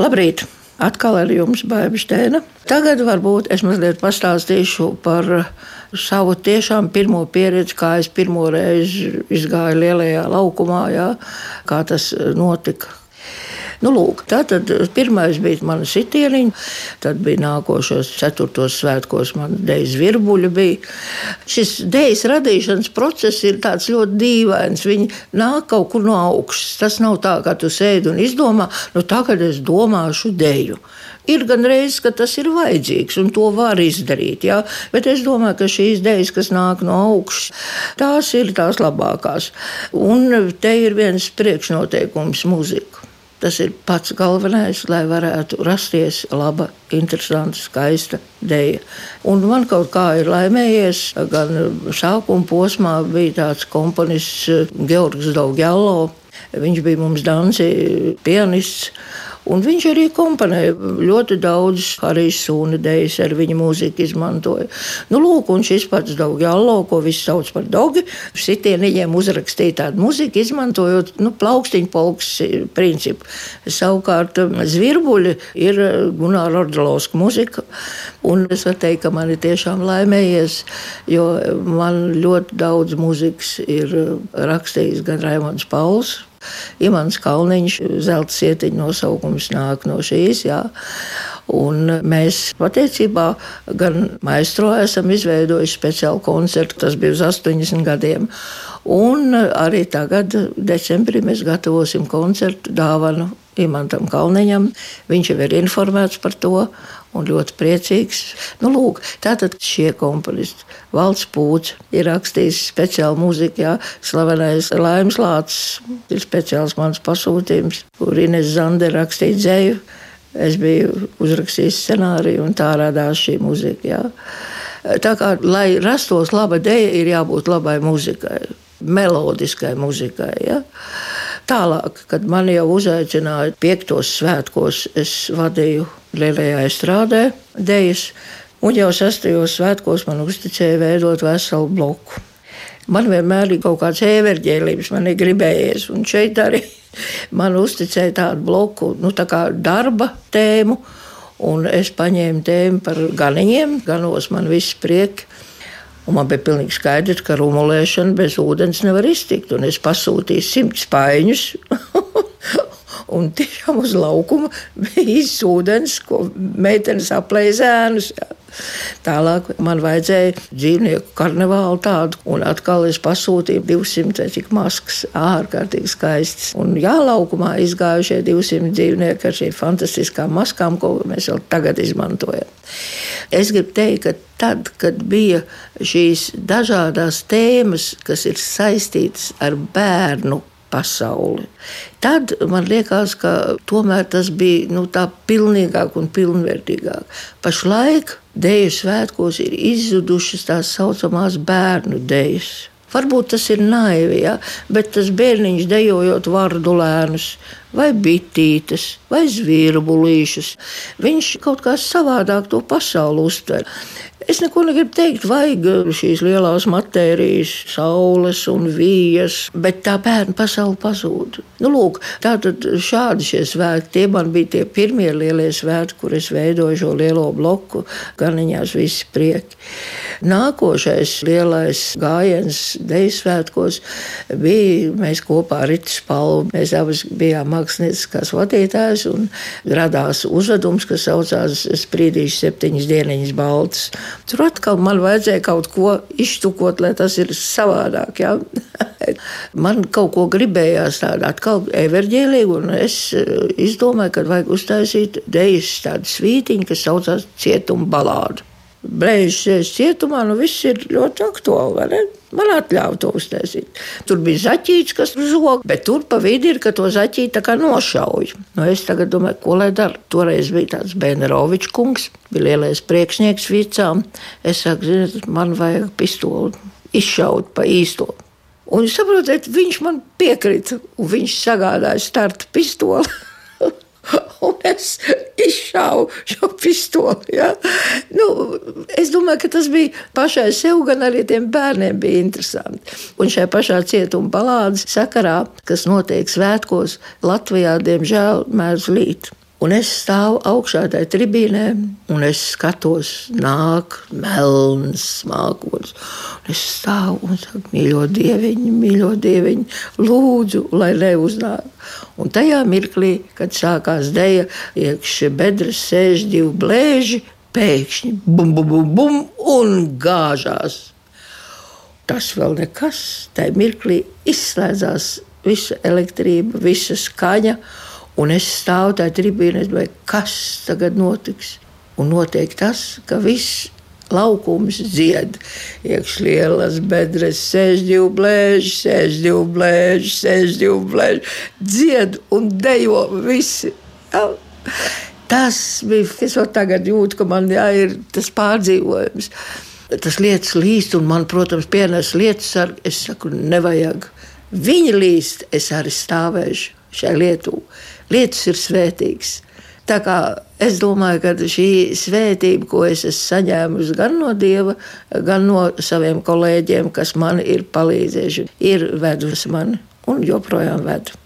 Labrīt! Atkal ar jums Bābiņštēna. Tagad varbūt es mazliet pastāstīšu par savu tiešām pirmo pieredzi, kā es pirmo reizi izgāju lielajā laukumā, jā, kā tas notika. Nu, lūk, tā tad pirmais bija mana sitieniņa, tad bija nākošos ceturtos svētkos man dejas virbuļi bija. Šis dejas radīšanas process ir tāds ļoti dīvains. Viņi nāk kaut kur no augšas. Tas nav tā, ka tu sēdi un izdomā, nu tagad es domāšu deju. Ir gan reizes, ka tas ir vajadzīgs, un to var izdarīt. Jā? Bet es domāju, ka šīs idejas, kas nāk no augšas, tās ir tās labākās. Un te ir viens priekšnoteikums mūzika. Tas ir pats galvenais, lai varētu rasties laba, interesanta, skaista dēļa. Un man kaut kā ir laimējies, gan sākuma posmā bija tāds komponists Georgs Daugjello. Viņš bija mums dansi pianists. Un viņš arī komponēja ļoti daudz Harijs Sūna dēļas, ar viņa mūziku izmantoja. Nu, lūk, un šis pats Daugjallo, ko visi sauc par Daugi, sitieniņiem uzrakstīja tādu mūziku, izmantojot nu, plaukstiņu polks principu. Savukārt zvirbuļi ir Gunāra Ordalovska mūzika, un es varu teikt, ka man ir tiešām laimējies, jo man ļoti daudz mūzikas ir rakstījis gan Raimons Pauls, Imants Kalniņš, zelta sietiņa nosaukums nāk no šīs. Jā. Un mēs patiesībā gan maistro esam izveidojuši speciālu koncertu, tas bija uz 80 gadiem. Un arī tagad, decembrī, mēs gatavosim koncertu dāvanu Imantam Kalniņam. Viņš jau ir informēts par to un ļoti priecīgs. Nu, lūk, tātad šie komponisti. Valsts pūcis ir rakstījis speciālu mūziku, jā, slavenais Laims Lācis ir speciāls mans pasūtījums, kur Ines Zande rakstīja dzēju. Es biju uzrakstījis scenāriju, un tā radās šī mūzika. Jā. Tā kā, lai rastos laba dēļa, ir jābūt labai muzikai, melodiskai muzikai. Ja? Tālāk, kad man jau uzaicināja piektos svētkos, es vadīju lielajā strādē dēļas, un jau sastajos svētkos man uzticēja veidot veselu bloku. Man vienmēr ir kaut kāds ēverģēlības, man ir gribējies, un šeit arī man uzticēja tādu bloku, nu tā kā darba tēmu, un es paņēmu tēmu par ganiņiem, ganos man viss prieki. Un man bija pilnīgi skaidrs, ka rumulēšana bez ūdens nevar iztikt. Un es pasūtīju simts spaiņus. un tiešām uz laukuma bija īsts ūdens, ko meitenes aplēja zēnus. Tālāk man vajadzēja dzīvnieku karnevālu tādu, un atkal es pasūtīju 200 vai cik maskas, ārkārtīgi skaistas. Un jā, laukumā izgājušie 200 dzīvnieki ar šīm fantastiskām maskām, ko mēs vēl tagad izmantojam. Es gribu teikt, ka tad, kad bija šīs dažādas tēmas, kas ir saistītas ar bērnu pasauli. Tad man liekas, ka tomēr tas bija nu, tā pilnīgāk un pilnvērtīgāk. Pašlaik dēļu svētkos ir izzudušas tās saucamās bērnu dēļas. Varbūt tas ir naivi, ja? bet tas bērniņš dejojot vārdu lēnus, vai bitītes, vai zvirbulīšus. Viņš kaut kā savādāk to pasauli uztver. Es neko negribu teikt, vajag šīs lielās matērijas, saules un vījas, bet tā bērnu pasaule pazūd. Nu, lūk, tātad šādi šie svētki, tie man bija tie pirmie lielie svētki, kur es veidoju šo lielo bloku, ganiņās visi prieki. Nākošais lielais gājiens deju svētkos bija mēs kopā ar Ritu Spalvu. Mēs abas bijām mākslinieckās vadītājas un radās uzvedums, kas saucās Sprīdīšu septiņas dieniņas baltas. Tur atkal man vajadzēja kaut ko iztukot, lai tas ir savādāk. Ja? man kaut ko gribējās tādu atkal everģēlīgu, un es eh, izdomāju, ka vajag uztaisīt dejas tādu svītiņu, kas saucās cietuma balādu. Brīžs cietumā, nu viss ir ļoti aktuāli. Man atļāva to uztaisīt. Tur bija zaķīts, kas zog, bet tur pa vidu ir, ka to zaķīti tā kā nošauj. Nu, es tagad domāju, ko lai dara. Toreiz bija tāds Bēnerovičs kungs, bija lielais priekšnieks vicām. Es saku, ziniet, man vajag pistoli izšaut pa īsto. Un saprotiet, viņš man piekrita, un viņš sagādāja starta pistoli. un es izšāvu šo pistoli. Ja? Nu, es domāju, ka tas bija pašai sev, gan arī tiem bērniem bija interesanti. Un šajā pašā cietuma balādes sakarā, kas notiek svētkos, Latvijā, diemžēl, mēdz līt. Un es stāvu augšā tajā tribīnē, un es skatos, nāk melns mākslinieks. Es stāvu un saku, mīļo dieviņu, mīļo dieviņu, lūdzu, lai neuznāk. Un tajā mirklī, kad sākās deja, iekšā bedres sēž divi blēži, pēkšņi bum, bum, bum, bum un gāžās. Tas vēl nekas, tajā mirklī izslēdzās visa elektrība, visa skaņa. Un es stāvu tajā tribīnē, vai kas tagad notiks? Un notiek tas, ka viss laukums dzied. Iekšā lielas bedres, sēž divi blēži, sēž divi blēži, sēž divi blēži. Dzied un dejo visi. Jā. Tas bija, es jau tagad jūtu, ka man jā, ir tas pārdzīvojums. Tas lietas līst, un man, protams, pienes lietas, ar, es saku, nevajag. Viņi līst, es arī stāvēšu šai lietu lietas ir svētīgas. Tā kā es domāju, ka šī svētība, ko es esmu saņēmusi gan no Dieva, gan no saviem kolēģiem, kas man ir palīdzējuši, ir vedusi mani un joprojām vedu.